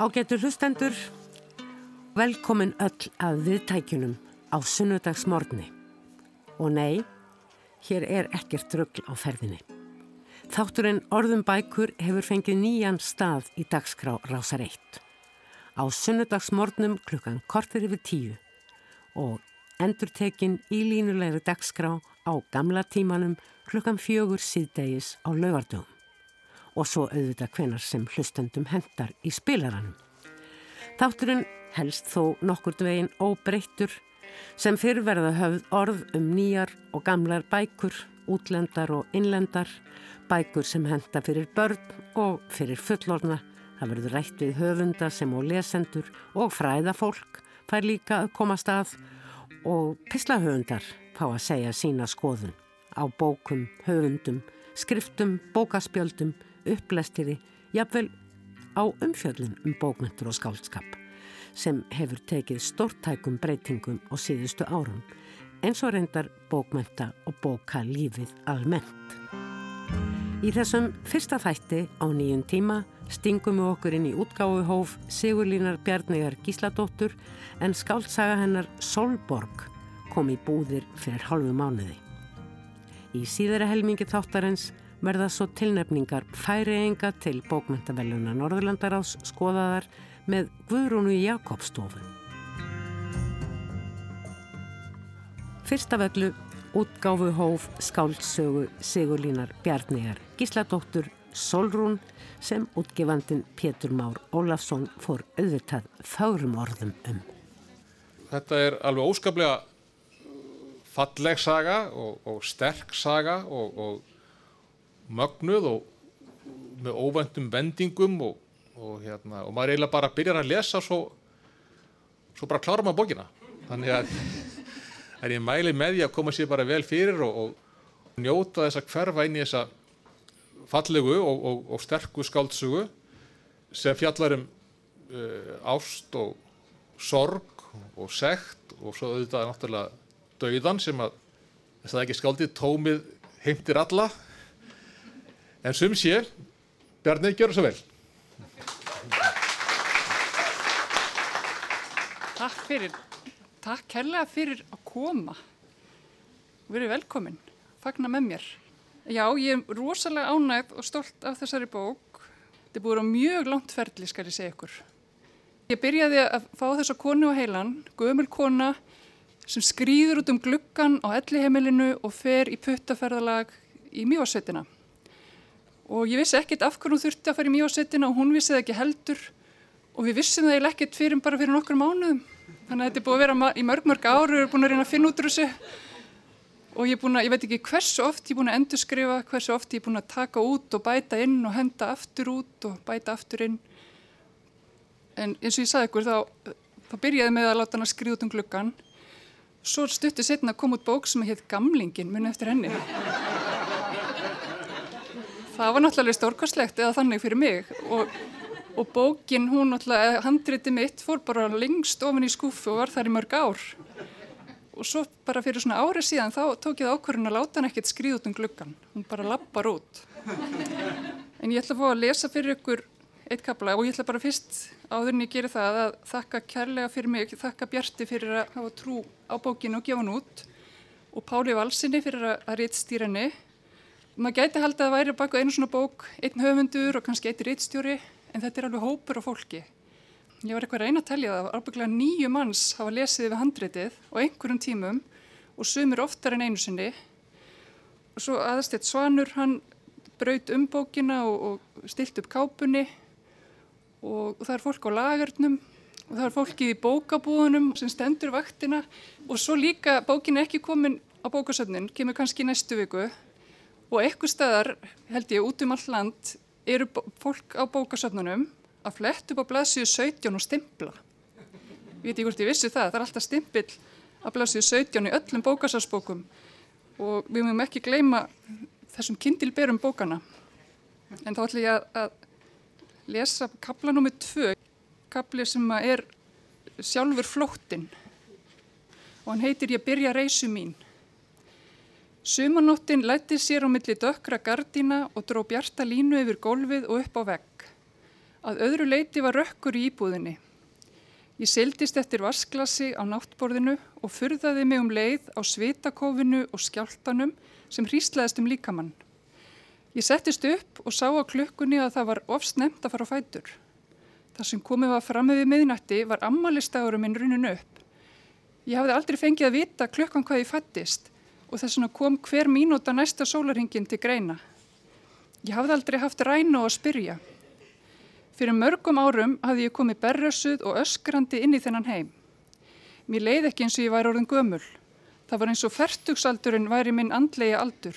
Ágættur hlustendur, velkomin öll að viðtækjunum á sunnudagsmorni. Og nei, hér er ekkert röggl á ferðinni. Þátturinn Orðum bækur hefur fengið nýjan stað í dagskrá Rásar 1. Á sunnudagsmornum klukkan kortir yfir tíu og endurtekin í línulegri dagskrá á gamla tímanum klukkan fjögur síðdegis á laugardögum og svo auðvitað hvenar sem hlustendum hendar í spilaranum. Þátturinn helst þó nokkur dvegin óbreyttur sem fyrrverða höfð orð um nýjar og gamlar bækur, útlendar og innlendar, bækur sem henda fyrir börn og fyrir fullorna. Það verður rætt við höfunda sem og lesendur og fræðafólk fær líka að koma stað og pislahöfundar fá að segja sína skoðun á bókum, höfundum, skriftum, bókaspjöldum, upplestiri, jafnvel á umfjöldin um bókmyndur og skálskap sem hefur tekið stórtækum breytingum á síðustu árum eins og reyndar bókmynda og bóka lífið almennt. Í þessum fyrsta þætti á nýjum tíma stingum við okkur inn í útgáfuhóf Sigurlínar Bjarnigar Gísladóttur en skáltsaga hennar Solborg kom í búðir fyrir halvu mánuði. Í síðara helmingi þáttarins verða svo tilnefningar færienga til bókmyndaveluna Norðurlandaráðs skoðaðar með Guðrúnu Jakobstofu. Fyrstavöllu útgáfu hóf skáldsögu Sigurlínar Bjarnigar Gísladóttur Solrún sem útgefandin Pétur Már Ólafsson fór auðvitað fárum orðum um. Þetta er alveg óskaplega falleg saga og, og sterk saga og, og mögnuð og með óvendum vendingum og, og, hérna, og maður eiginlega bara byrjar að lesa svo, svo bara klára maður bókina. Þannig að er ég mæli með því að koma sér bara vel fyrir og, og njóta þess að hverfa inn í þessa fallegu og sterku skáltsugu sem fjallar um uh, ást og sorg og sekt og svo auðvitað náttúrulega dauðan sem að þess að ekki skáldið tómið heimtir alla En sum sé, Bjarni, gjör það svo vel. Takk fyrir, takk kærlega fyrir að koma. Verið velkomin, fagna með mér. Já, ég er rosalega ánægð og stolt af þessari bók. Þetta er búin á mjög langt ferli, skal ég segja ykkur. Ég byrjaði að fá þessa konu á heilan, gömul kona, sem skrýður út um gluggan á ellihemilinu og fer í puttaferðalag í mjósveitina og ég vissi ekkert af hvernig hún þurfti að fara í mjósettina og hún vissi það ekki heldur. Og við vissum það eiginlega ekkert fyrir bara fyrir nokkur mánuðum. Þannig að þetta er búið að vera í mörg mörg ári og við erum búin að reyna að finna út úr þessu. Og ég er búin að, ég veit ekki hversu oft ég er búin að endurskrifa, hversu oft ég er búin að taka út og bæta inn og henda aftur út og bæta aftur inn. En eins og ég sagði ykkur þá, þá byrjaði með að láta hann að skriða út um gluggan svo stutti setna að koma út bók sem heit Gamlingin muni eftir henni það var náttúrulega stórkostlegt eða þannig fyrir mig. Og, og bókin hún náttúrulega, handriti mitt fór bara lengst ofin í skúfu og var þar í mörg ár. Og svo bara fyrir svona ári síðan þá tók ég það ákvörðun að láta hann ekkert skrið út um gluggan, hún bara lappar út. En ég ætla að fá að lesa fyrir ykkur eitt kapla og ég ætla bara fyrst áðurinn ég gerir það að þakka kærlega fyrir mig, þakka Bjarti fyrir að hafa trú á bókinu og gefa hann út og Páli Valsinni fyrir að rétt stýra henni maður gæti haldið að það væri baka einu svona bók, einn höfundur og kannski eitt rittstjóri, en þetta er alveg hópur á fólki. Ég var eitthvað reyna að tellja það, ábygglega nýju manns hafa lesið við handritið á einhverjum tímum og sumir oftar en einu sinni. Og svo aðastett Svanur, hann braut um bókina og, og stilt upp kápunni og, og það er fólk á lagarnum og það er fólkið í bókabúðunum sem stendur vaktina og svo líka bókin ekki komin á bókasöfnin, kemur kannski næstu viku og eitthvað staðar held ég út um all land eru fólk á bókasöfnunum að flett upp á blaðsíðu 17 og stimpla. Ég veit ekki hvort ég vissi það það er alltaf stimpill að blaðsíðu 17 í öllum bókasarsbókum og við mögum ekki gleyma þessum kindilberum bókana en þá ætlum ég að, lesa kapla nummið 2 kapli sem er sjálfur flóttinn. Og hann heitir Ég byrja reysu mín Sumanóttin lætti sér á milli dökkra gardína og dró bjarta línu yfir gólfið og upp á vegg. Að öðru leiti var rökkur í íbúðinni. Ég seldist eftir vasklasi á náttborðinu og furðaði mig um leið á svitakofinu og skjáltanum sem hríslaðist um líkamann. Ég settist upp og sá á klukkunni að það var ofsnemt að fara á fætur. Það sem komið var fram með miðnætti var ammaliðstagurum minn runin upp. Ég hafði aldrei fengið að vita klukkan hvað ég fættist og þess vegna kom hver mínúta næsta sólaringin til greina. Ég hafði aldrei haft ræna og að spyrja. Fyrir mörgum árum hafði ég komið berrössuð og öskrandi inn í þennan heim. Mér leið ekki eins og ég væri orðin gömul. Það var eins og færtugsaldurinn væri minn andlega aldur.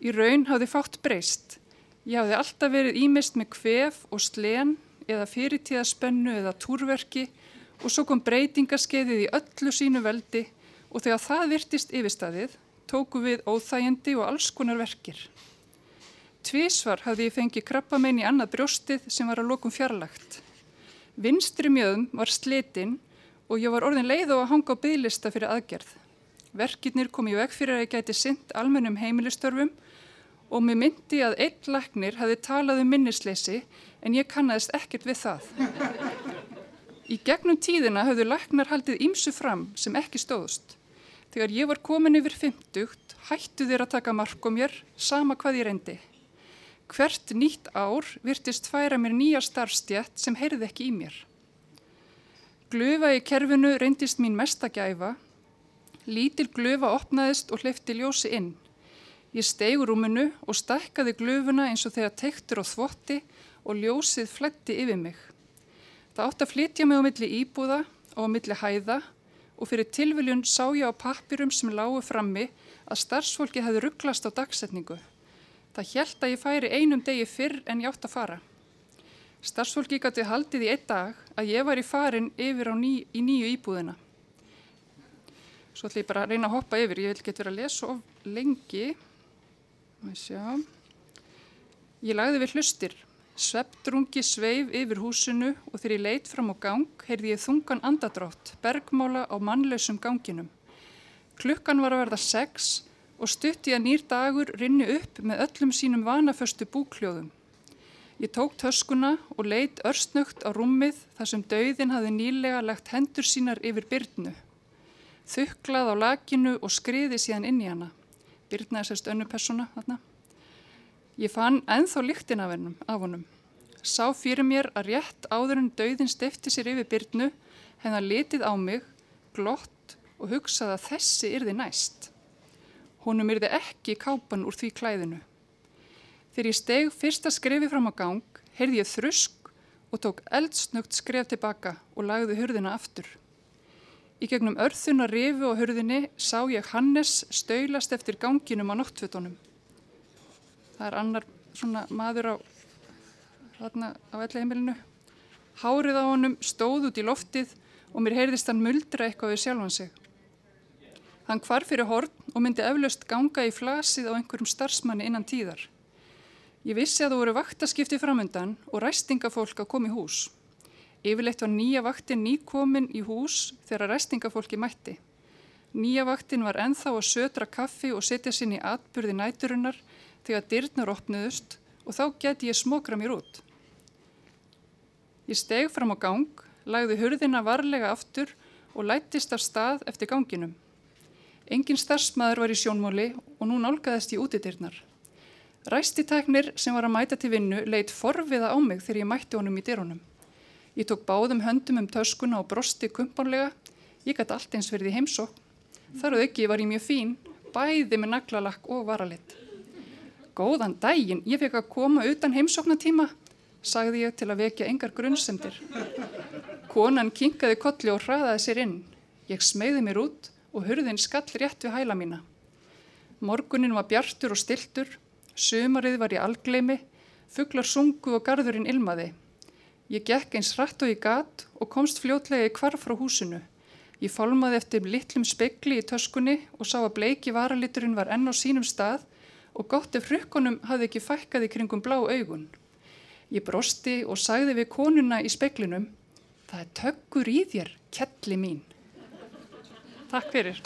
Í raun hafði fátt breyst. Ég hafði alltaf verið ímist með kvef og slen eða fyrirtíðaspennu eða túrverki og svo kom breytingarskeiðið í öllu sínu veldi og þegar það virtist yfirstaðið tóku við óþægindi og alls konar verkir. Tvísvar hafði ég fengið krabbamein í annað brjóstið sem var að lokum fjarlagt. Vinstri mjöðum var slitinn og ég var orðin leið og að hanga á bygglista fyrir aðgerð. Verkirnir kom í veg fyrir að ég gæti synd almennum heimilistörfum og mér myndi að einn laknir hafði talað um minnisleysi en ég kannast ekkert við það. Í gegnum tíðina hafðu laknar haldið ímsu fram sem ekki stóðust. Þegar ég var komin yfir 50 hættu þér að taka mark á mér sama hvað ég reyndi. Hvert nýtt ár virtist færa mér nýja starfstjætt sem heyrði ekki í mér. Glufa í kerfinu reyndist mín mestagæfa. Lítil glufa opnaðist og hleyfti ljósi inn. Ég steigur rúminu og stækkaði glufuna eins og þegar tektur á þvotti og ljósið fletti yfir mig. Það átt að flytja mig á milli íbúða og á milli hæða og fyrir tilviljun sá ég á pappirum sem lágu frammi að starfsfólki hefði rugglast á dagsetningu. Það hjælt að ég færi einum degi fyrr en ég átt að fara. Starfsfólki gæti haldið í einn dag að ég var í farin yfir ný, í nýju íbúðina. Svo ætlum ég bara að reyna að hoppa yfir. Ég vil geta verið að lesa of lengi. Ég lagði við hlustir. Sveppdrungi sveif yfir húsinu og þegar ég leitt fram á gang heyrði ég þungan andadrátt, bergmála á mannlausum ganginum. Klukkan var að verða sex og stutti að nýr dagur rinni upp með öllum sínum vanaföstu búkljóðum. Ég tók töskuna og leitt örstnögt á rúmið þar sem dauðin hafi nýlega lagt hendur sínar yfir byrnu. Þuklað á lakinu og skriði síðan inn í hana. Byrna er sérst önnu persona þarna. Ég fann enþá líktin af, hennum, af honum. Sá fyrir mér að rétt áður en dauðin stefti sér yfir byrnu hennar litið á mig, glott og hugsaði að þessi yrði næst. Honum yrði ekki kápan úr því klæðinu. Þegar ég steg fyrsta skrefi fram á gang, heyrði ég þrusk og tók eldsnögt skref tilbaka og lagði hurðina aftur. Í gegnum örþuna rifu og hurðinni sá ég Hannes stöylast eftir ganginum á náttfötunum. Það er annar svona maður á, á elleheimilinu. Hárið á honum stóð út í loftið og mér heyrðist hann muldra eitthvað við sjálfan sig. Hann hvar fyrir horn og myndi eflaust ganga í flasið á einhverjum starfsmanni innan tíðar. Ég vissi að það voru vaktaskipti framöndan og ræstingafólk að koma í hús. Yfirleitt var nýja vaktin nýkomin í hús þegar ræstingafólki mætti. Nýja vaktin var enþá að södra kaffi og setja sinni atbyrði næturinnar þegar dyrnar opnuðust og þá geti ég smokra mér út. Ég steg fram á gang, lagði hurðina varlega aftur og lættist af stað eftir ganginum. Engin starfsmæður var í sjónmáli og nú nálgæðist ég útidyrnar. Ræstitæknir sem var að mæta til vinnu leitt forviða á mig þegar ég mætti honum í dyrunum. Ég tók báðum höndum um töskuna og brosti kumpánlega. Ég gæti allt eins verið í heimsók. Þar og ekki var ég mjög fín, bæði með naglalakk og varalitt. Góðan dægin, ég fekk að koma utan heimsóknatíma, sagði ég til að vekja engar grunnsendir. Konan kinkaði kolli og hraðaði sér inn. Ég smegði mér út og hurðin skall rétt við hæla mína. Morgunin var bjartur og stiltur, sömarið var í algleimi, fugglar sungu og garðurinn ilmaði. Ég gekk eins hratt og ég gat og komst fljótlega í kvarf frá húsinu. Ég fálmaði eftir litlum spekli í töskunni og sá að bleiki varaliturinn var enn á sínum stað og gott ef hrykkunum hafði ekki fækkaði kringum blá augun. Ég brosti og sagði við konuna í speklinum, það er tökkur í þér, kelli mín. Takk fyrir.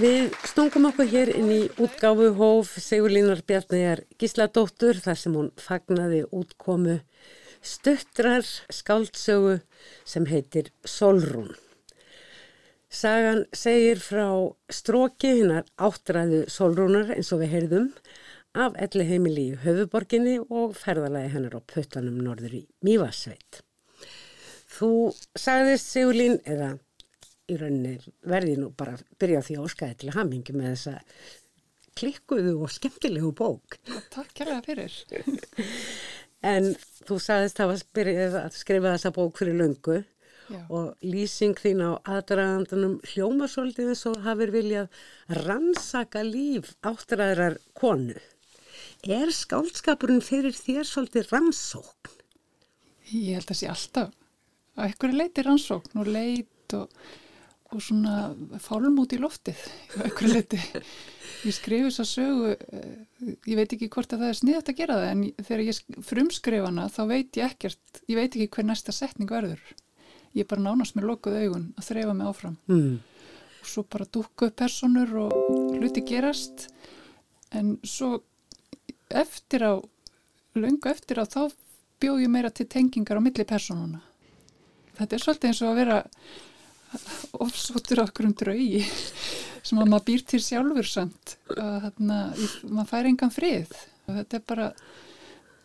Við stungum okkur hér inn í útgáfuhóf Sigurlínar Bjarnæjar Gísladóttur þar sem hún fagnaði útkomu stuttrar skáldsögu sem heitir Solrún. Sagan segir frá stróki hinnar áttræðu Solrúnar eins og við heyrðum af elli heimili í höfuborginni og ferðalagi hennar á puttanum norður í Mývasveit. Þú sagðist Sigurlín eða í rauninni verði nú bara að byrja því áskæði til hamingi með þessa klikkuðu og skemmtilegu bók. Takk kærlega fyrir. en þú sagðist að skrifa þessa bók fyrir löngu Já. og lýsing þín á aðdragandunum hljómasóldið eins og hafið viljað rannsaka líf áttræðrar konu. Er skálskapurinn fyrir þér svolítið rannsókn? Ég held að það sé alltaf að ekkur leiti rannsókn og leit og og svona fálum út í loftið ég skrif þess að sögu eh, ég veit ekki hvort að það er sniðast að gera það en þegar ég frumskrif hana þá veit ég ekkert, ég veit ekki hver næsta setning verður ég bara nánast með lokuð augun að þreyfa mig áfram. Mm. og svo bara dúku upp personur og hluti gerast. En svo eftir á lungu eftir á þá bjóð ég meira til tengingar á milli personuna þetta er svolítið eins og að vera ofsóttur okkur um draugi sem að maður býr til sjálfur samt. Að þarna, maður fær engan frið. Og þetta er bara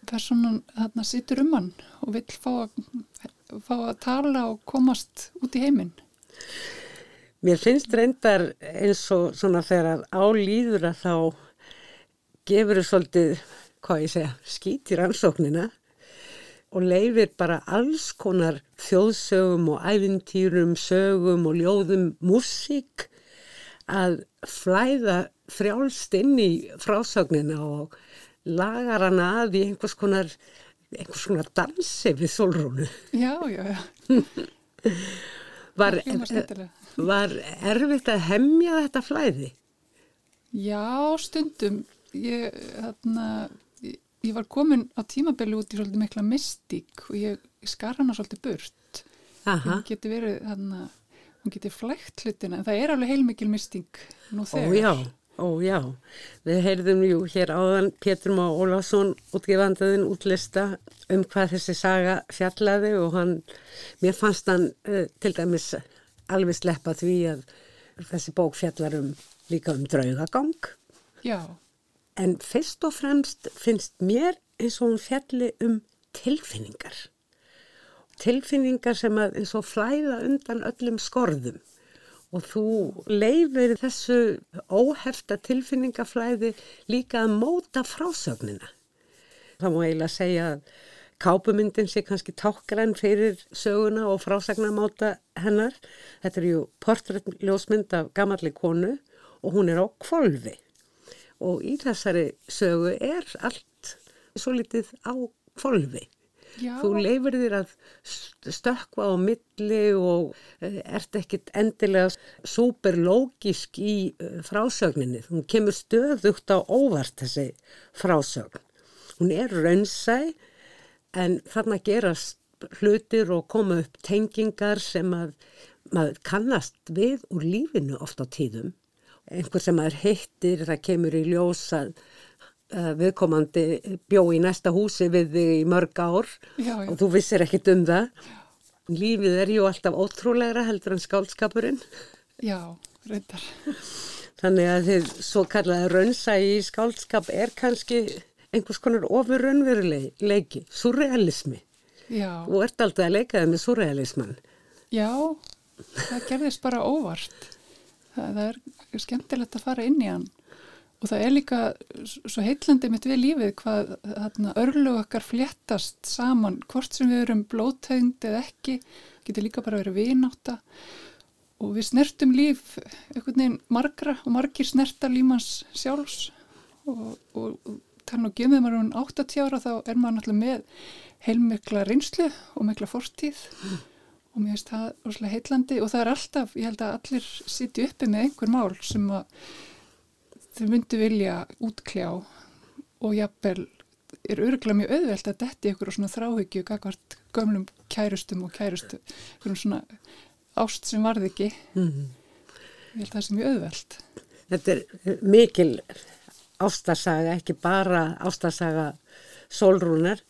personan þarna sittur um hann og vill fá að, fá að tala og komast út í heiminn? Mér finnst reyndar eins og svona þegar álýður að þá gefur þau svolítið, hvað ég segja, skýtir ansóknina og leifir bara alls konar þjóðsögum og ævintýrum, sögum og ljóðum músík að flæða frjálst inn í frásögnina og lagar hana að í einhvers konar, einhvers konar dansi við solrúnu. Já, já, já. var, er, var erfitt að hemmja þetta flæði? Já, stundum. Ég, þarna ég var komin á tímabili út í svolítið mikla mystík og ég, ég skar hana svolítið burt hún geti verið þannig að hún geti flægt hlutina en það er alveg heilmikil mystík nú þegar Ó já, ó já. Við heyrðum jú hér áðan Pétur Má Ólásson útgefandaðin útlista um hvað þessi saga fjallaði og hann, mér fannst hann uh, til dæmis alveg sleppa því að þessi bók fjallar um líka um draugagang. Já. En fyrst og fremst finnst mér eins og hún fjalli um tilfinningar. Tilfinningar sem að eins og flæða undan öllum skorðum og þú leifir þessu óhefta tilfinningaflæði líka að móta frásögnina. Það má eiginlega segja að kápumyndin sé kannski tákgræn fyrir söguna og frásagnamáta hennar. Þetta er ju portrættljósmynd af gamalli konu og hún er á kvolvi og í þessari sögu er allt svo litið á kvolvi. Já. Þú leifir þér að stökka á milli og eh, ert ekkit endilega superlógisk í eh, frásögninni. Hún kemur stöðugt á óvart þessi frásögn. Hún er raunsæ en þarna gerast hlutir og koma upp tengingar sem að maður kannast við úr lífinu oft á tíðum einhver sem maður hittir, það kemur í ljós að uh, viðkomandi bjó í næsta húsi við þig í mörg ár já, já. og þú vissir ekkit um það. Lífið er ju alltaf ótrúlegra heldur en skálskapurinn. Já, reyndar. Þannig að þið svo kallaði raunsa í skálskap er kannski einhvers konar ofur raunveruleiki, surrealismi. Já. Þú ert alltaf að leikaði með surrealisman. Já, það gerðist bara óvart það, það er skemmtilegt að fara inn í hann og það er líka svo heitlandi mitt við lífið hvað þarna, örlug okkar fléttast saman hvort sem við erum blóttegnd eða ekki, getur líka bara verið vináta og við snertum líf einhvern veginn margra og margir snertar límans sjálfs. Og, og, og þannig að gemið maður um 80 ára þá er maður náttúrulega með heilmikla reynslu og mikla fortíð. Mm og mér finnst það rosalega heitlandi og það er alltaf, ég held að allir sitju uppi með einhver mál sem að þau myndu vilja útkljá og jafnvel er öruglega mjög auðvelt að detti ykkur og svona þráhyggju kakvart gömlum kærustum og kærustu ykkur svona ást sem varð ekki. Mm -hmm. ég held að það sé mjög auðvelt. Þetta er mikil ástarsaga, ekki bara ástarsaga Solrúnar,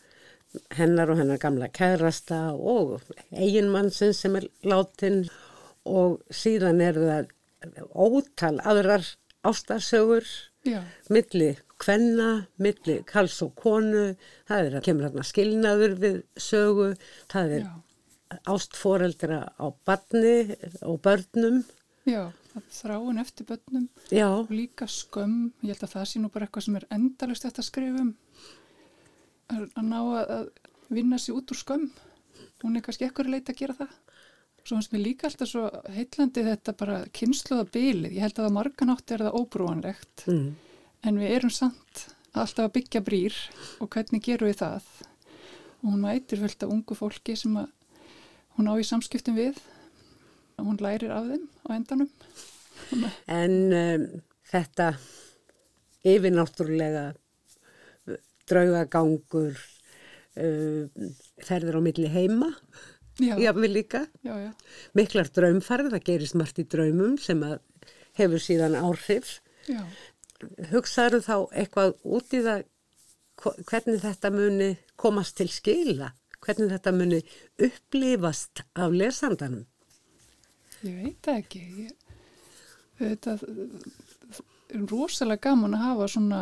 hennar og hennar gamla kærasta og eiginmannsinn sem er látin og síðan er það ótal aðrar ástarsögur milli kvenna, milli kals og konu, það er að kemur hérna skilnaður við sögu, það er ástforeldra á barni og börnum, já, þráin eftir börnum. Já, og líka skömm, ég held að það sé nú bara eitthvað sem er endalust eftir að skrifa um að ná að vinna sér út úr skömm. Hún er kannski ekkur leita að gera það svo finnst mér líka alltaf svo heitlandi þetta bara kynsluða bylið, ég held að á marganátt er það óbrúanlegt mm. en við erum samt alltaf að byggja brýr og hvernig gerum við það? Og hún mætir fullt af ungu fólki sem að hún á í samskiptum við. Og hún lærir af þeim á endanum. En um, þetta yfirnáttúrulega uh, draugagangur, uh, ferður á milli heima, já, jáfnvel líka, já, já, miklar draumfarið, það gerist margt í draumum sem hefur síðan áhrif. já. Hugsaðu þá eitthvað út í það hvernig þetta muni komast til skila, hvernig þetta muni upplifast af lesandanum. Ég veit ekki. Ég, þetta er rosalega gaman að hafa svona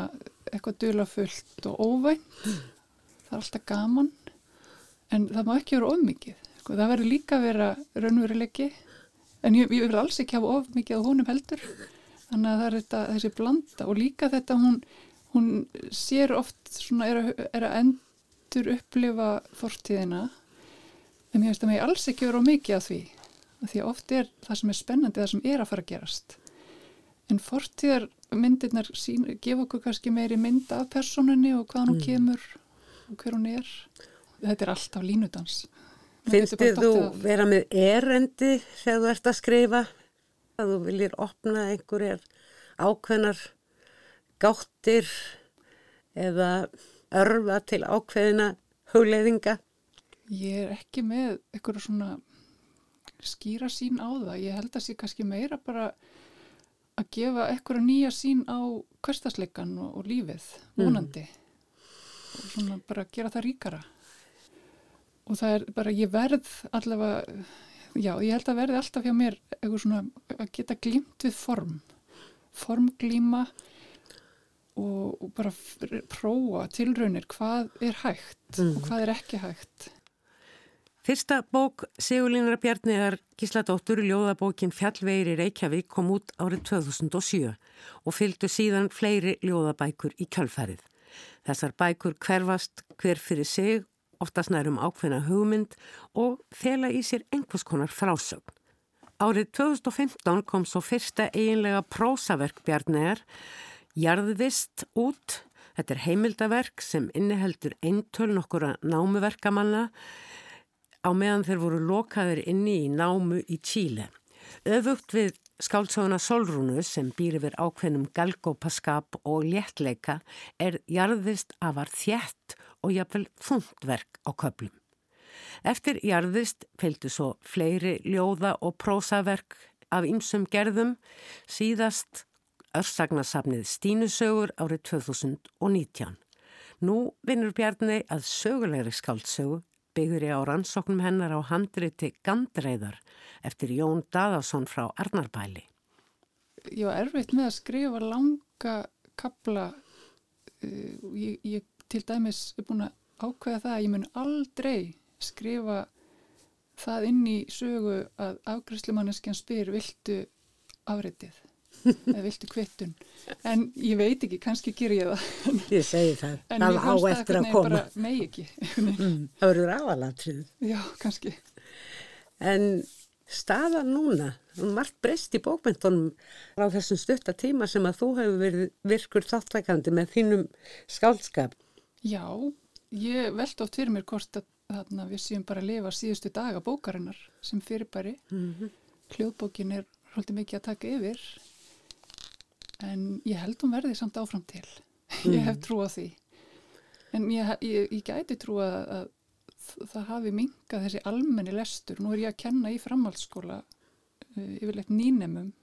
eitthvað dulafullt og óvænt. Það er alltaf gaman. En það má ekki vera ofmikið. Sko, það verður líka að vera raunveruleiki. En ég, ég vil alls ekki hafa ofmikið á honum heldur. Þannig að það er þetta, þessi blanda og líka þetta hún, hún sér oft svona er að, er að endur upplifa fortíðina. En mér finnst að mig alls ekki vera of mikið af því. Af Því að oft er það sem er spennandi það sem er að fara að gerast. En fortíðar myndirnar sín, gefa okkur kannski meiri mynd af personinni og hvaðan hún kemur og hver hún er. Þetta er alltaf línudans. Bara þú vera með erendi þegar þú ert að skrifa? Að þú viljir opna einhverjar ákveðnar gáttir eða örfa til ákveðina hugleiðinga? Ég er ekki með eitthvað svona skýra sín á það. Ég held að sé kannski meira bara að gefa eitthvað nýja sín á hverstasleikan og, og lífið, vonandi. Og svona bara gera það ríkara. Og það er bara, ég verð allavega, já, ég held að verði alltaf hjá mér eitthvað svona að geta glímt við form. Formglíma og, og bara prófa tilraunir hvað er hægt og hvað er ekki hægt. Fyrsta bók Sigurlínar Bjarniðar Gísladóttur ljóðabókin Fjallvegir í Reykjavík kom út árið 2007 og fylgdu síðan fleiri ljóðabækur í kjölfærið. Þessar bækur hverfast hver fyrir sig, oftast nærum ákveðna hugmynd og fela í sér einhvers konar frásögn. Árið 2015 kom svo fyrsta eiginlega prósaverk Bjarniðar, Jarðvist út. Þetta er heimildaverk sem inniheldur eintöl nokkura námuverkamanna á meðan þeir voru lokaðir inni í námu í Tíle. Öfugt við skáldsöguna Solrúnu sem býr yfir ákveðnum galgópaskap og léttleika er jarðvist afar þjætt og jafnvel þungtverk á köplum. Eftir jarðvist fylgdu svo fleiri ljóða og prósaverk af ýmsum gerðum, síðast örsagnasafnið Stínusögur árið 2019. Nú vinnur Bjarni að sögulegri skáldsögu byggður ég á rannsóknum hennar á handriti Gandreiðar eftir Jón Daðarsson frá Arnarbæli. ég var erfitt með að skrifa langa kapla uh, ég, ég til dæmis er búin að ákveða það að ég mun aldrei skrifa það inn í sögu að afgræslemanneskjan spyr viltu afritið? Eða viltu kvittun? En ég veit ekki, kannski ger ég það. Ég segi það, það á eftir að koma. megi ekki. Mm, það verður aðalatrið. já, kannski. En staðan núna, margt breyst í bókmyndunum á þessum stutta tíma sem að þú hefur verið virkur þáttækandi með þínum skáldskap. Já, ég veldi oft fyrir mér hvort að þarna, við séum bara að lifa síðustu daga bókarinnar sem fyrirbæri. Hljóðbókin er svolítið mikið að taka yfir en ég held hún verði samt áfram til. ég hef trú á því. En ég, ég, ég gæti trú að, að það hafi minkað þessi almenni lestur. Nú er ég að kenna í framhaldsskóla uh, yfirleitt nýnemum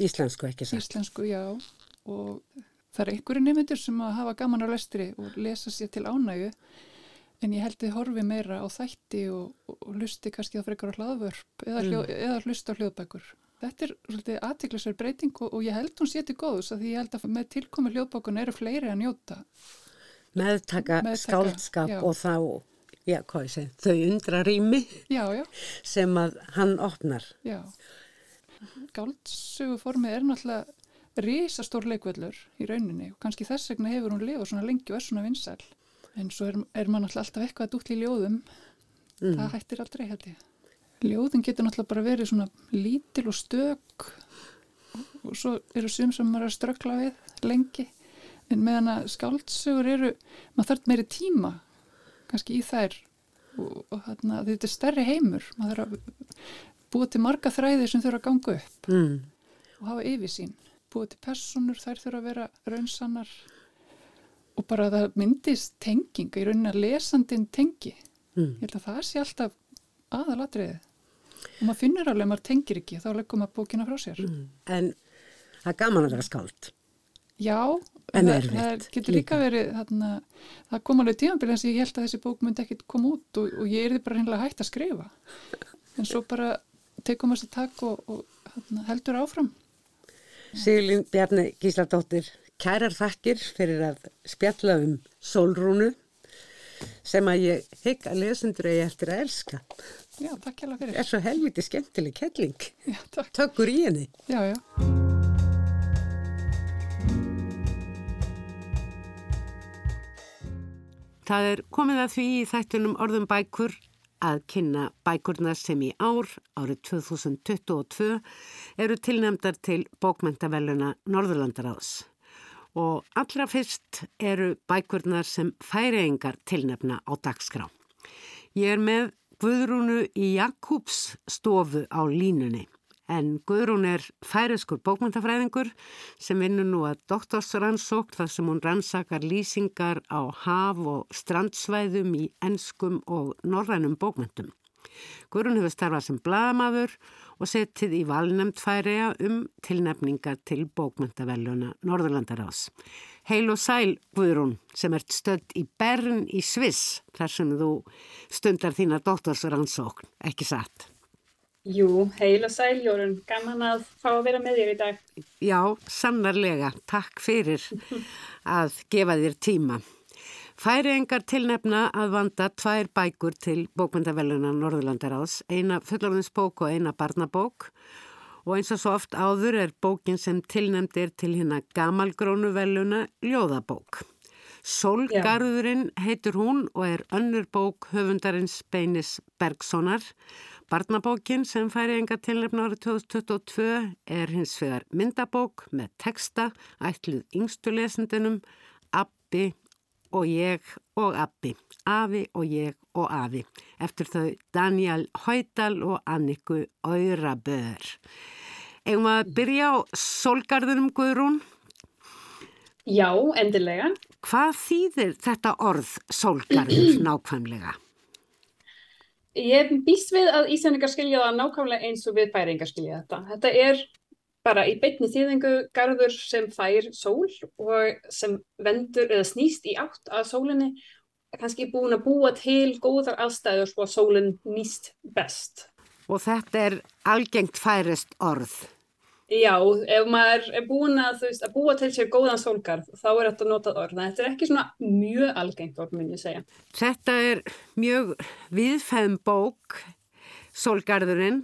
Íslensku ekki satt. Íslensku, já. Og það er einhverju nefnendur sem að hafa gaman á lestri og lesa sér til ánægu en ég held þið horfi meira á þætti og, og, lusti kannski á frekar á hlaðvörp eða, hljó, eða hlusta á hljóðbækur. Þetta er svolítið aðtiklisverð breyting og, og ég held hún séti góðs að því ég held að með tilkomi hljóðbækun eru fleiri að njóta. Meðtaka, Meðtaka, skáldskap já. og þá, já, hvað ég segi, þau undra rými Já, já, sem að hann opnar. já. Gáldsögu formið er náttúrulega risastór leikvöllur í rauninni og kannski þess vegna hefur hún lifað svona lengi og er svona vinsæl. En svo er, er maður náttúrulega alltaf eitthvað að dútla í ljóðum. Það hættir aldrei, held ég. Ljóðin getur náttúrulega bara verið svona lítil og stök og svo eru sum sem maður er að ströggla við lengi. En meðan að skáldsögur eru, maður þarf meiri tíma kannski í þær og, og þarna, þetta er stærri heimur. Maður þarf að búa til marga þræði sem þurfa að ganga upp Mm. og hafa yfirsýn. Búa til personur, þær þurfa að vera raunsannar og bara að það myndist tenging, í rauninni að lesandin tengi. Mm. Ég held að það sé alltaf aðalatriðið. Og maður finnur alveg að maður tengir ekki, þá leggur maður bókina frá sér. En það er gaman að vera skáld. Já, En það, það getur líka verið, þarna, það kom alveg eins og ég held að þessi bók myndi ekkit koma út og, og ég erði bara hreinlega hægt að skrifa. En svo bara tekum maður sér takk og, og þarna, heldur áfram. Sigurlín Bjarni Gísladóttir, kærar þakkir fyrir að spjalla um sólrúnu sem að ég hygg að lesendur eigi eftir að elska. Já, takk hjá fyrir. Er svo helviti skemmtileg kettling. Já, takk. Tökkur í henni. Já, já. Það er komið að því í þættunum orðum bækur að kynna bækurna sem í ár, árið 2022, eru tilnæmdar til bókmentaveluna Norðurlandaráðs. Og allra fyrst eru bækurnar sem færiengar tilnefna á dagskrá. Ég er með Guðrúnu í Jakobs stofu á línunni. En Guðrún er færiskur bókmyndafræðingur sem vinnur nú að doktorsrannsókn þar sem hún rannsakar lýsingar á haf og strandsvæðum í enskum og norrænum bókmyndum. Guðrún hefur starfað sem bladamaður og setið í valnefnd færiða um tilnefningar til bókmyndaveluna Norðurlandaráðs. Heil og sæl Guðrún sem ert stödd í Bern í Sviss þar sem þú stundar þína doktorsrannsókn, ekki satt? Jú, heil og sæl Jórun, gaman að fá að vera með þér í dag. Já, sannarlega. Takk fyrir að gefa þér tíma. Færiengar tilnefna að vanda tvær bækur til bókmyndaveluna Norðurlandaráðs, eina fullorðinsbók og eina barnabók og eins og svo oft áður er bókin sem tilnefnd er til hérna gamalgrónu veluna Ljóðabók. Solgarðurinn heitur hún og er önnur bók höfundarins Beinis Bergsonar. Barnabókin sem færi enga tilnefna árið 2022 er hins vegar myndabók með texta ætluð yngstu lesendunum Abbi og ég og Abbi, Afi og ég og Afi eftir þau Daniel Haudal og Anniku. Eigum við að byrja á Solgarðunum Guðrún? Já, endilega. Hvað þýðir þetta orð Solgarður nákvæmlega? Ég býst við að Íslandingar skilja það nákvæmlega eins og við bæringar skilja þetta. Þetta er bara í beitni þýðingu garður sem fær sól og sem vendur eða snýst í átt að sólinni kannski búin að búa til góðar aðstæður svo að sólinn nýst best. Og þetta er algengt færist orð. Já, ef maður er búin að, veist, að búa til sér góðan sólgarð, þá er þetta notað orð. Þetta er ekki svona mjög algengt orð, minn ég segja. Þetta er mjög viðfæðum bók, Sólgarðurinn,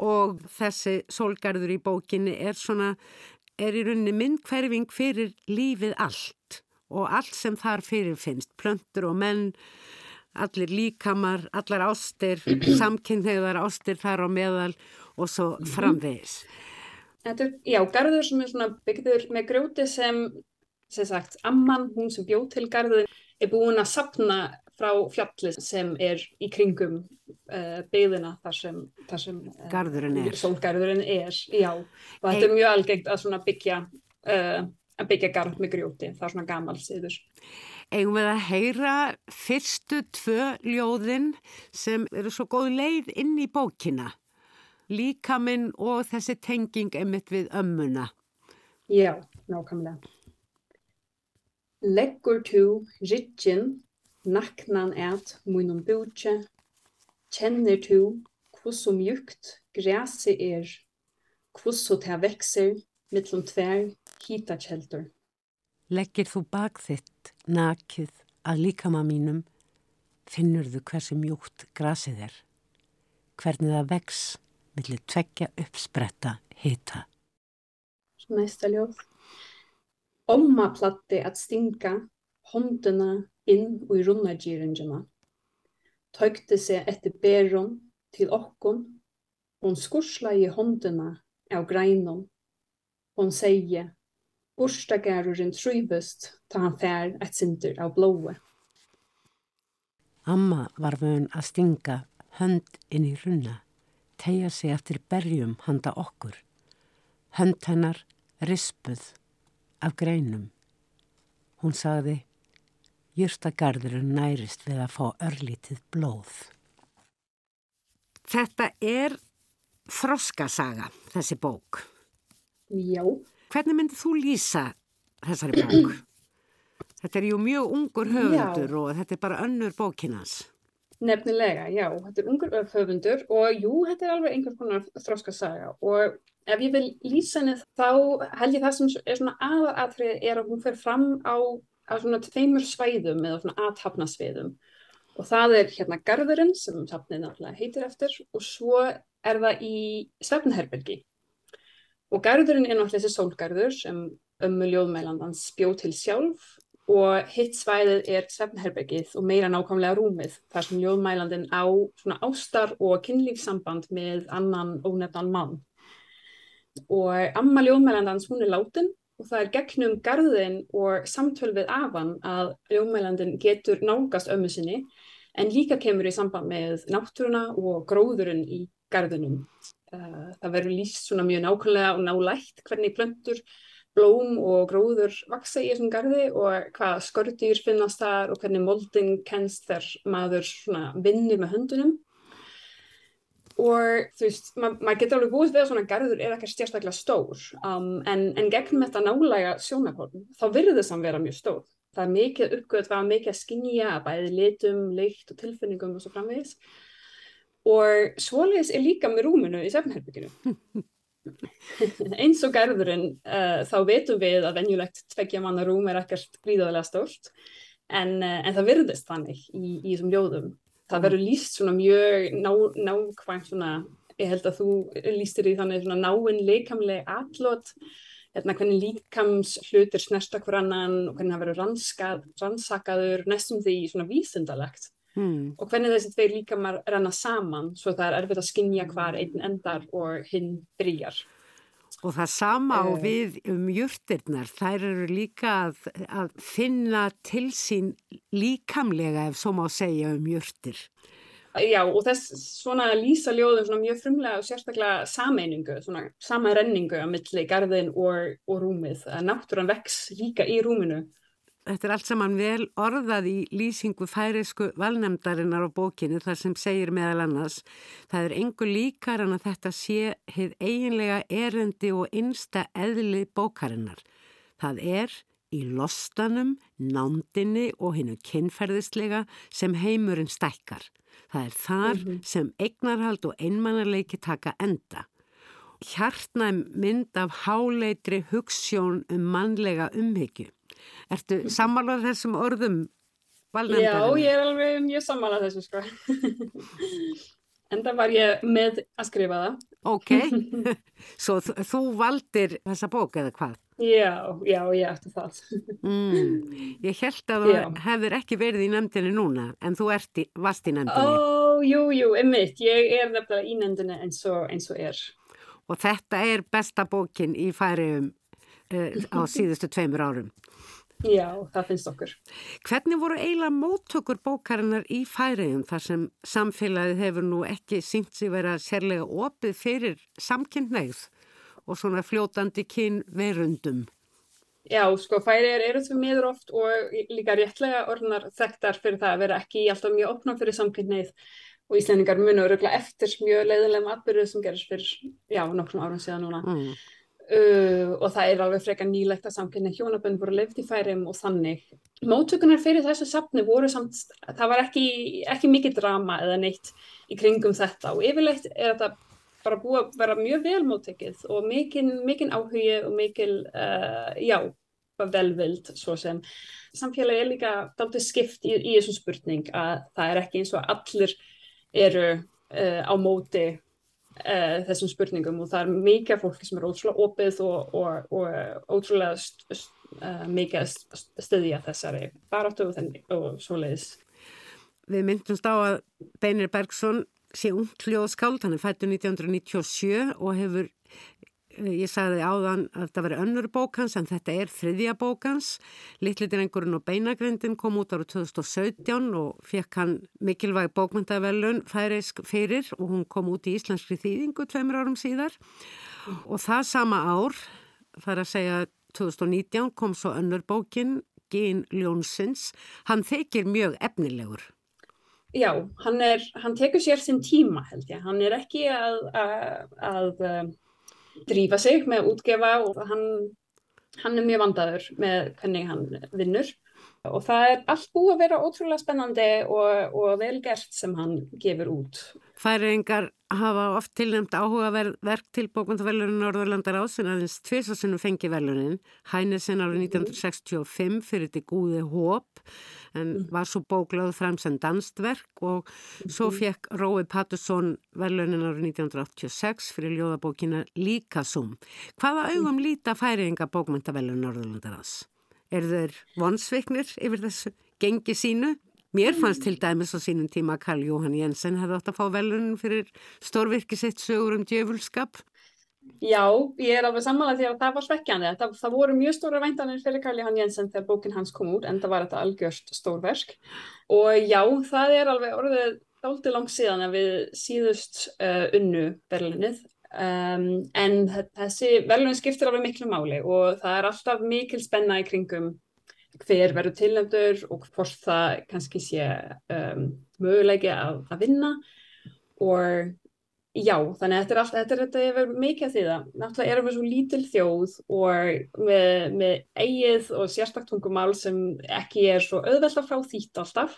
og þessi Sólgarður í bókinni er svona, er í rauninni myndhverfing fyrir lífið allt og allt sem þar fyrir finnst, plöntur og menn, allir líkamar, allar ástir, samkynneigðar ástir þar á meðal og svo framvegis. Þetta er, já, garður sem er svona byggður með grjóti sem, sem sagt, amman, hún sem bjóð til garður, er búin að sapna frá fjalli sem er í kringum uh, byggðina þar sem, þar sem uh, Garðurinn er. sólgarðurinn er, já. Og þetta er mjög algengt að svona byggja, uh, að byggja garð með grjóti, það er svona gamal síður. Eigum við að heyra fyrstu tvö ljóðin sem eru svo góð leið inn í bókina. Líkaminn og þessi tenging einmitt við ömmuna. Já, nákvæmlega. Leggur tú ryggin, naknan et munum bútje, kennir tú hversu mjukt græsi er, hversu það vexir mittlum tver hítakjeldur. Leggir þú bak þitt nakið að líkama mínum, finnur þú hversu mjúkt grasið er, hvernig það vex millir tveggja uppspretta hita. Næsta ljóð. Omma platti að stinga honduna inn í runnagýringina. Tökti sig eftir berum til okkun. Hún skurslaði honduna á grænum. Hún segi, Úrstagarurinn trúfust þá hann fer eitt sindur á blói. Amma var vön að stinga hönd inn í runna, tegja sig eftir berjum handa okkur. Hönd hennar rispuð af greinum. Hún sagði, júrstagarðurinn nærist við að fá örlítið blóð. Þetta er þroskasaga, þessi bók. Já. Hvernig myndið þú lýsa þessari bók? Þetta er jú mjög ungur höfundur já. og þetta er bara önnur bókinans. Nefnilega, já. Þetta er ungur höfundur og jú, þetta er alveg einhvers konar þróskasaga og ef ég vil lýsa henni þá held ég það sem er svona aðatrið er að hún fer fram á, á svona tveimur svæðum eða svona aðtapnasviðum og það er hérna garðurinn sem safnið náttúrulega heitir eftir og svo er það í svefnherbergi og garðurinn er náttúrulega þessi sólgarður sem ömmu ljóðmælandans bjóð til sjálf og hitt svæðið er svefnherbergið og meira nákvæmlega rúmið þar sem ljóðmælandin á svona ástar og kynlífsamband með annan ónefnan mann og amma ljóðmælandans hún er látin og það er gegnum garðin og samtöl við afan að ljóðmælandin getur nángast ömmu sinni en líka kemur í samband með náttúruna og gróðurinn í garðinum. Uh, það verður líst svona mjög nákvæmlega og nálægt hvernig plöntur blóm og gróður vaksa í þessum gardi og hvað skortýr finnast þar og hvernig molding kennst þegar maður vinnir með höndunum. Og þú veist, ma maður getur alveg búið við að svona garður er ekkert sérstaklega stór um, en, en gegnum þetta nálega sjónarhórn þá þess að vera mjög stór. Það er mikið uppgöð, það er mikið að skinja bæði litum, leikt og tilfinningum og svo framvegis. Og svoleiðis er líka með rúminu í sefnherbygginu eins og garðurinn uh, þá veitum við að venjulegt tveggja manna rúm er ekkert gríðarlega stórt en, uh, en það virðist þannig í, í þessum ljóðum. Það verður líst svona mjög ná, nákvæmt svona, ég held að þú lístir í þannig svona náinn leikamleg allot, hérna hvernig líkams hlutir snersta hver annan og hvernig það verður rannsakaður næstum því svona vísindalegt Hmm. og hvernig þessi tveir líkamar renna saman svo það er erfitt að skinja hvar einn endar og hinn byrjar. Og það sama uh, við um júrtirnar, þær eru líka að, að finna til sín líkamlega ef svo má segja um júrtir. Já og þess svona lýsa ljóðum svona mjög frumlega og sérstaklega sameiningu, svona samarenningu á milli garðin og, og rúmið. Náttúran vex líka í rúminu Þetta er allt saman vel orðað í lýsingu færisku valnemdarinnar á bókinu þar sem segir meðal annars það er engu líkar en að þetta sé heið eiginlega erendi og einsta eðli bókarinnar. Það er í lostanum, nándinni og hinnu kynferðislega sem heimurinn stækkar. Það er þar mm -hmm. sem eignarhald og einmannarleiki taka enda. Hjartnæm mynd af háleitri hugssjón um mannlega umhyggju. Ertu sammálað þessum orðum valnefndarinn? Já, ég er alveg mjög sammálað þessu sko. Enda var ég með að skrifa það. Ok, svo þú valdir þessa bók eða hvað? Já, já, ég ætti það. Mm, ég held að þú hefur ekki verið í nefndinni núna, en þú í, varst í nefndinni. Ó, jú, jú, einmitt, ég er nefnilega í nefndinni eins og, eins og er. Og þetta er besta bókin í færium uh, á síðustu tveimur árum. Já, það finnst okkur. Hvernig voru eiginlega móttökur bókarinnar í færiðum þar sem samfélagið hefur nú ekki sínt sig vera sérlega opið fyrir samkynneið og svona fljótandi kynverundum? Já, sko, færið eru því miður oft og líka réttlega orðnar þekktar fyrir það að vera ekki alltaf mjög opna fyrir samkynneið og Íslandingar munu öruglega eftir mjög leiðilegum atbyrðu sem gerist fyrir, já, nokkrum árum síðan núna. Mm. Uh, og það er alveg frekar nýlegt að samkynna hjónabönd voru lefð í færim og þannig. Móttökunar fyrir þessu safni voru samt, það var ekki, ekki mikið drama eða neitt í kringum þetta og yfirleitt er þetta bara búið að vera mjög vel móttekið og mikinn áhugi og mikil, uh, já, velvild svo sem samfélagi er líka dálítið skipt í, í þessu spurning að það er ekki eins og allir eru uh, á móti uh, þessum spurningum og það er mikið fólki sem er ótrúlega opið og, og, og ótrúlega st st uh, mikið stöðja þessari baráttu og, og svo leiðis. Við myndumst á að Beinir Bergson sé ungt hljóðskáld, hann er fættu 1997 og hefur Ég sagði áðan að þetta veri önnur bókans en þetta er þriðja bókans. Littlitirengurinn og beinagrindin kom út ára 2017 og fekk hann mikilvæg bókmyndavelun færisk fyrir og hún kom út í Íslandskri þýðingu tveimur árum síðar. Og það sama ár, það er að segja 2019, kom svo önnur bókin, Gín Ljónsins. Hann þykir mjög efnilegur. Já, hann, er, hann tekur sér sinn tíma held ég. Hann er ekki að... að, að drífa sig með útgefa og hann, hann er mjög vandaður með hvernig hann vinnur og það er allt búið að vera ótrúlega spennandi og, og velgert sem hann gefur út. Færingar hafa oft tilnæmt áhugaverk til bókvöndavelunin Norðurlandar ásinn aðeins tviðsásunum fengi velunin Hænesen árið 1965 fyrir þetta gúði hóp en mm. var svo bóklað fram sem danstverk og svo mm-hmm. fekk Rói Pattusson velunin árið 1986 fyrir ljóðabókina Líkasum. Hvaða augum líta færinga bókvöndavelunin Norðurlandar ás? Er þeir vonsviknir yfir þessu gengi sínu? Mér fannst til dæmis á sínum tíma Karl Jóhann Jensen hefði átt að fá velunin fyrir stórvirkisitt sögur um djöfulskap. Já, ég er alveg samanlega því að það var svekkjandi. Það, það voru mjög stóra væntanir fyrir Karl Jóhann Jensen þegar bókin hans kom út en það var þetta algjörst stórverk. Og já, það er alveg orðið dálítið langt síðan að við síðust uh, unnu velunnið Um, en þessi velun skiptir alveg miklu máli og það er alltaf mikil spenna í kringum hver verður tilnæmdur og hvort það kannski sé um, möguleiki að, að vinna. Og já, þannig að þetta er alltaf, þetta er, þetta er mikið því það, náttúrulega erum við svo lítil þjóð og með, með eigið og sérstakttungumál sem ekki er svo auðvelt að frá þýtt alltaf.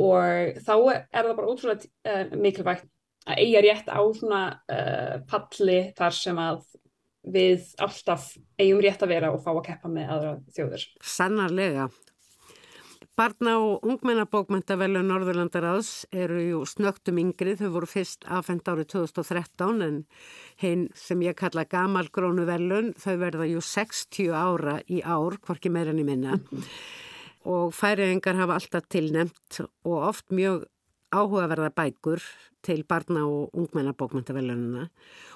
Og þá er það bara ótrúlega uh, mikilvægt að eiga rétt á svona uh, palli þar sem að við alltaf eigum rétt að vera og fá að keppa með aðra þjóður. Sannarlega. Barna og ungmennabókmæntavellu Norðurlandaráðs eru jú snögtum yngri, þau voru fyrst aðfend árið 2013 en hinn sem ég kalla gamalgrónu velun, þau verða jú 60 ára í ár, hvorki meira en í minna. Mm -hmm. Og færiðingar hafa alltaf tilnemt og oft mjög áhugaverða bækur til barna og ungmennabókmyndavelununa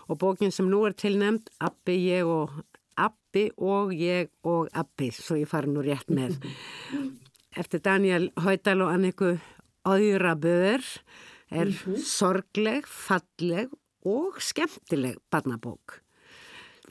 og bókin sem nú er tilnæmt Abbi, ég og Abbi og ég og Abbi svo ég fari nú rétt með. Eftir Daniel Haudal og Anniku Öyraböður er -hmm. sorgleg, falleg og skemmtileg barnabók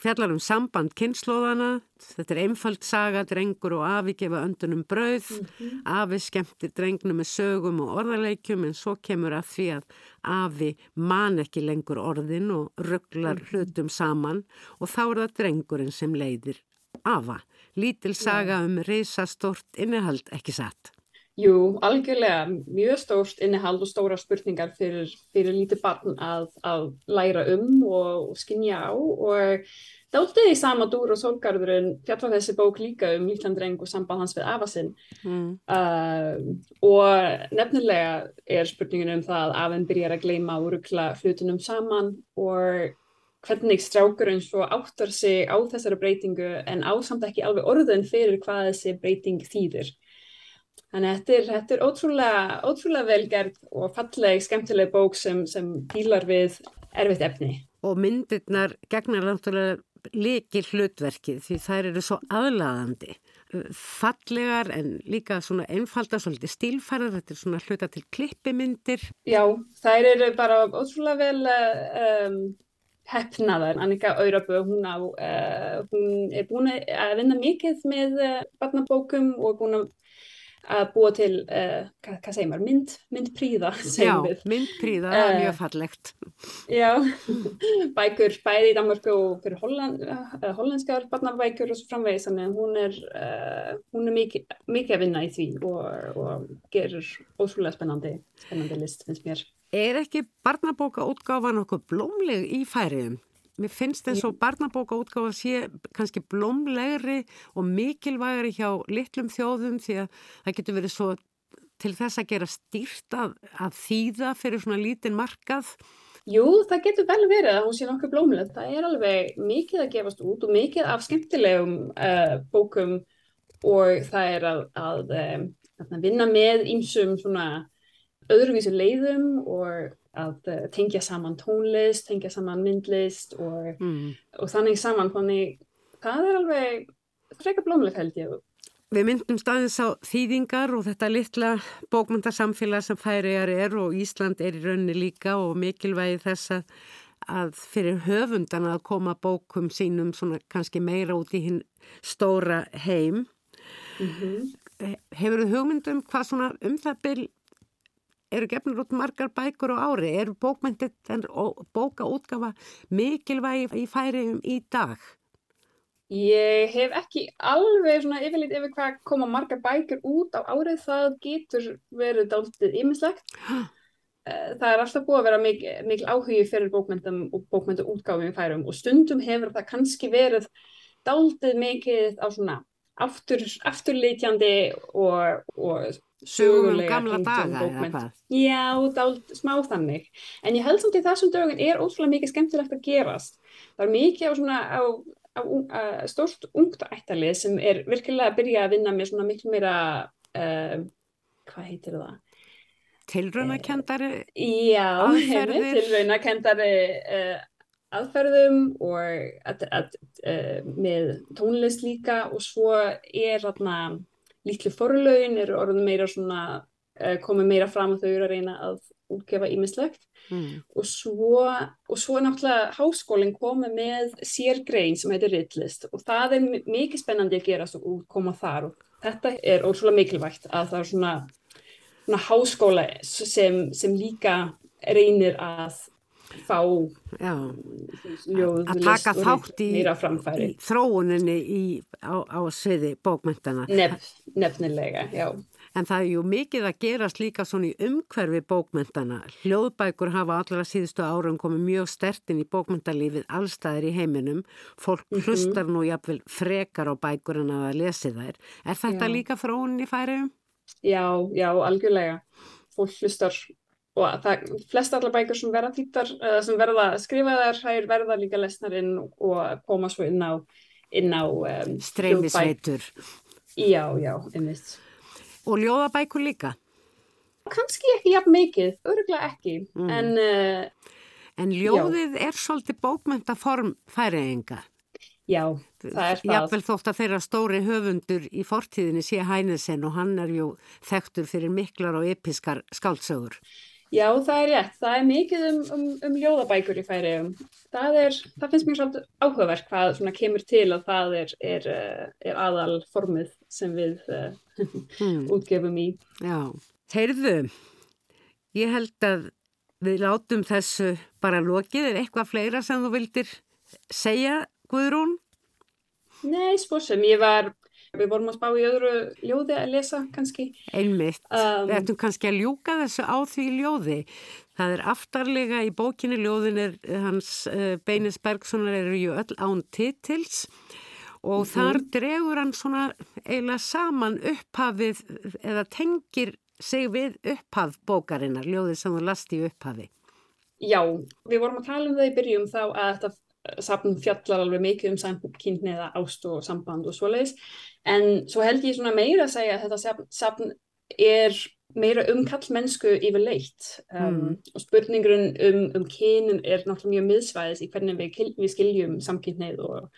fjallar um samband kynnslóðana, þetta er einfald saga, drengur og afi gefa öndunum brauð, mm -hmm. afi skemmtir drengnum með sögum og orðarleikjum en svo kemur að því að afi man ekki lengur orðin og rugglar mm -hmm. hlutum saman og þá er það drengurinn sem leiðir afa. Lítil saga um reysastort innehald ekki satt. Jú, algjörlega mjög stórt innihald og stóra spurningar fyrir, fyrir lítið barn að, að læra um og, og skinja á og dáltið í sama dúr og sólgarðurinn fjallar þessi bók líka um Lítlandreng og samband hans við Afasinn mm. uh, og nefnilega er spurningin um það að Afinn byrjar að gleima og ruggla hlutunum saman og hvernig strákurinn svo áttar sig á þessari breytingu en ásamt ekki alveg orðun fyrir hvað þessi breyting þýðir. Þannig að þetta er, þetta er ótrúlega, ótrúlega velgerð og falleg, skemmtileg bók sem, sem pílar við erfitt efni. Og myndirnar gegnar náttúrulega likið hlutverkið því þær eru svo aðlaðandi. Fallegar en líka svona einfalda, svolítið stílfærar, þetta er svona hluta til klippimyndir. Já, þær eru bara ótrúlega vel um, hefnaðar. Annika Aurabö, hún, uh, hún er búin að vinna mikið með uh, barnabókum og búin að að búa til, uh, hvað, hvað segir maður, mynd, myndpríða, segjum við. Já, myndpríða, það er mjög fallegt. Já, bækur bæði í Danmarku og fyrir Holland, uh, hollandskar barnabækur og svo framvegis, þannig að hún er, uh, hún er mikið, mikið að vinna í því og, og gerur ótrúlega spennandi, spennandi list, finnst mér. Er ekki barnabóka útgáfa nokkuð blómleg í færiðum? Mér finnst þess að barnabóka útgáfa sé kannski blómlegri og mikilvægri hjá litlum þjóðum því að það getur verið svo til þess að gera stýrt að, að þýða fyrir svona lítinn markað. Jú, það getur vel verið að hún sé nokkuð blómleg. Það er alveg mikið að gefast út og mikið af skemmtilegum uh, bókum og það er að, að, um, að vinna með ímsum svona öðruvísu leiðum og að uh, tengja saman tónlist, tengja saman myndlist og, mm. og þannig saman, þannig það er alveg frekar blómleg held ég. Við myndum staðins á þýðingar og þetta litla bókmyndarsamfélag sem færiðar er og Ísland er í raunni líka og mikilvægi þess að, að fyrir höfundan að koma bókum sínum svona kannski meira út í hinn stóra heim. Mm -hmm. Hefur þú hugmyndum hvað svona um það byrj eru gefnur út margar bækur á ári, eru bókmyndið og bókaútgafa mikilvægi í færiðum í dag? Ég hef ekki alveg svona yfirleitt yfir hvað koma margar bækur út á árið, það getur verið dáltið ímislegt. Eh, það er alltaf búið að vera mikil, mikil áhugi fyrir bókmyndum og bókmynduútgáfum í færum og stundum hefur það kannski verið dáltið mikið á svona aftur, afturleitjandi og, og Sögum um gamla daga eða hvað? Já, dáld, smá þannig. En ég held samt í þessum dögun er ótrúlega mikið skemmtilegt að gerast. Það er mikið á, svona, á, á, á stórst ungt ættalið sem er virkilega að byrja að vinna með svona miklu meira, uh, hvað heitir það? Tilraunakendari uh, já, aðferðir? Tilraunakendari uh, aðferðum og að, að, með tónlist líka og svo er þarna litlu forlaugin eru orðin meira svona uh, komið meira fram og þau eru að reyna að útgefa ímislegt mm. og svo og svo náttúrulega háskólinn komið með sérgrein sem heitir Rittlist og það er mikið spennandi að gera og koma þar og þetta er ótrúlega mikilvægt að það er svona, svona háskóla sem, sem líka reynir að fá ljóð, að taka þátt í, í þróuninni í, á, á sviði bókmyndana Nef, nefnilega, já En það er ju mikið að gerast líka svona í umhverfi bókmyndana. Hljóðbækur hafa allra síðustu árum komið mjög stertinn í bókmyndalífið allstæðir í heiminum. Fólk mm -hmm. hlustar nú jafnvel frekar á bækur en að lesi þær. Er þetta já. líka þróunin í færiðum? Já, já, algjörlega. Fólk hlustar og það flest allar bækur sem verða þýttar, sem verða skrifaðar hær verða líka lesnar inn og koma svo inn á, inn á um, streymisveitur já, já, einmitt og ljóðabækur líka kannski ekki jafn mikið, öruglega ekki mm. en uh, en ljóðið já. er svolítið bókmyndaform færiðinga Já, það er það. Jáfnvel þótt að þeirra stóri höfundur í fortíðinni sé Hænesen og hann er ju þekktur fyrir miklar og episkar skáltsögur. Já, það er rétt. Það er mikið um, um, um ljóðabækur í færi. Það, er, það finnst mér svolítið áhugaverk hvað kemur til og það er, er, eh, er aðal formið sem við hmm. útgefum í. Já, heyrðu, ég held að við látum þessu bara lokið. Er eitthvað fleira sem þú vildir segja, Guðrún? Nei, spórsum. Ég var Við vorum að spá í öðru ljóði að lesa kannski. Einmitt. Um, við ættum kannski að ljúka þessu á því ljóði. Það er aftarlega í bókinni ljóðin er hans uh, Beinis Bergsonar eru ju öll án titils og mm -hmm. þar dregur hann svona eiginlega saman upphafið eða tengir sig við upphaf bókarinnar, ljóðið sem þú lasti í upphafi. Já, við vorum að tala um það í byrjum þá að þetta safn fjallar alveg mikið um samkynni eða ást og samband og svoleiðis en svo held ég svona meira að segja að þetta safn, er meira um kallmennsku yfirleitt. Um, mm. og spurningurinn um, um kynin er náttúrulega mjög miðsvæðis í hvernig við, við skiljum samkynnið og,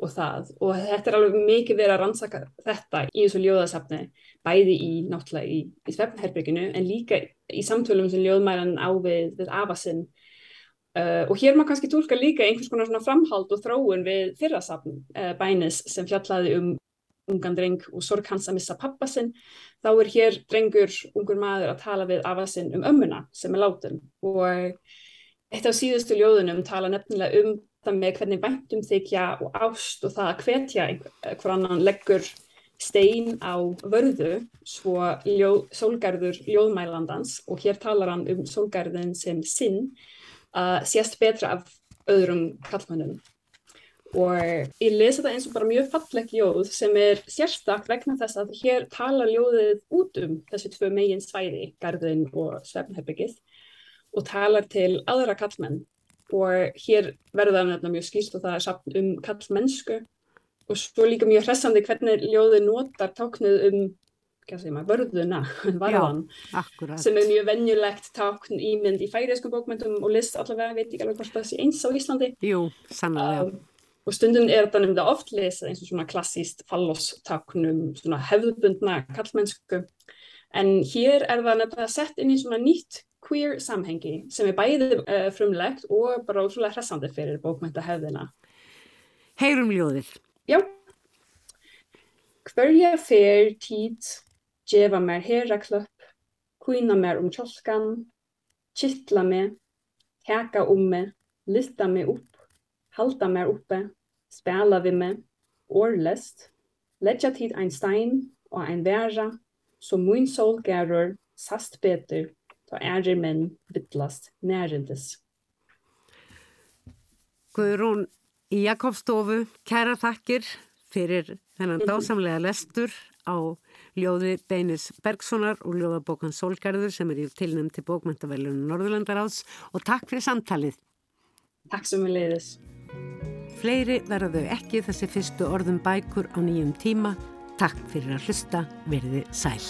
og það. Og þetta er alveg mikið verið að rannsaka þetta í þessu ljóðasafni bæði í náttúrulega í, í svefnherbygginu en líka í samtölum sem ljóðmæran á við, við afasinn Uh, og hér maður kannski tólka líka einhvers konar framhald og þróun við fyrrasafn uh, bænis sem fjallaði um ungan dreng og sorg hans að missa pappa sinn, þá er hér drengur, ungur maður að tala við afa sinn um ömmuna sem er látin. Og eitt af síðustu ljóðunum tala nefnilega um það með hvernig væntum þykja og ást og það að hvetja einhver annan leggur stein á vörðu svo ljó, sólgarður ljóðmælandans. Og hér talar hann um sólgarðin sem sinn að sést betra af öðrum kallmönnum og ég lesa þetta eins og bara mjög fallegt ljóð sem er sérstaklega vegna þess að hér tala ljóðið út um þessi tvö megin svæði, garðin og svefnherbyggið og talar til aðra kallmenn og hér verður það mjög skýrst og það er samt um kallmennsku og svo líka mjög hressandi hvernig ljóðið notar táknuð um maður, vörðuna, varðan Já, sem er mjög vennjulegt tákn ímynd í færiðskum bókmyndum og list allavega, veit ekki alveg hvort það sé eins á Íslandi. Jú, sannlega um, og stundum er þetta nefnilega oft lesað eins og svona klassíst fallostáknum svona hefðbundna kallmennsku en hér er það nefnilega sett inn í svona nýtt queer samhengi sem er bæðið uh, frumlegt og bara ótrúlega hressandi fyrir bókmynda hefðina. Heyrum ljóðið. Já. Hverja fer tíð gefa mér heraklöpp kvína mér um kjolkan kittla mig heka um mig lyfta mig upp halda mér uppe, spela við mig, orðlest, leggja tíð ein stein og ein verja, så mun sól gerur sast betur, þá erir minn byllast nærindis. Guðrún í Jakobstofu, kæra þakkir fyrir þennan dásamlega lestur á ljóði Beinis Bergsonar og ljóðabókan Solgarður sem er í tilnæm til bókmæntavelunum Norðurlandaráðs og takk fyrir samtalið. Takk sem við leiðis. Fleiri verða þau ekki þessi fyrstu orðum bækur á nýjum tíma. Takk fyrir að hlusta, verði sæl.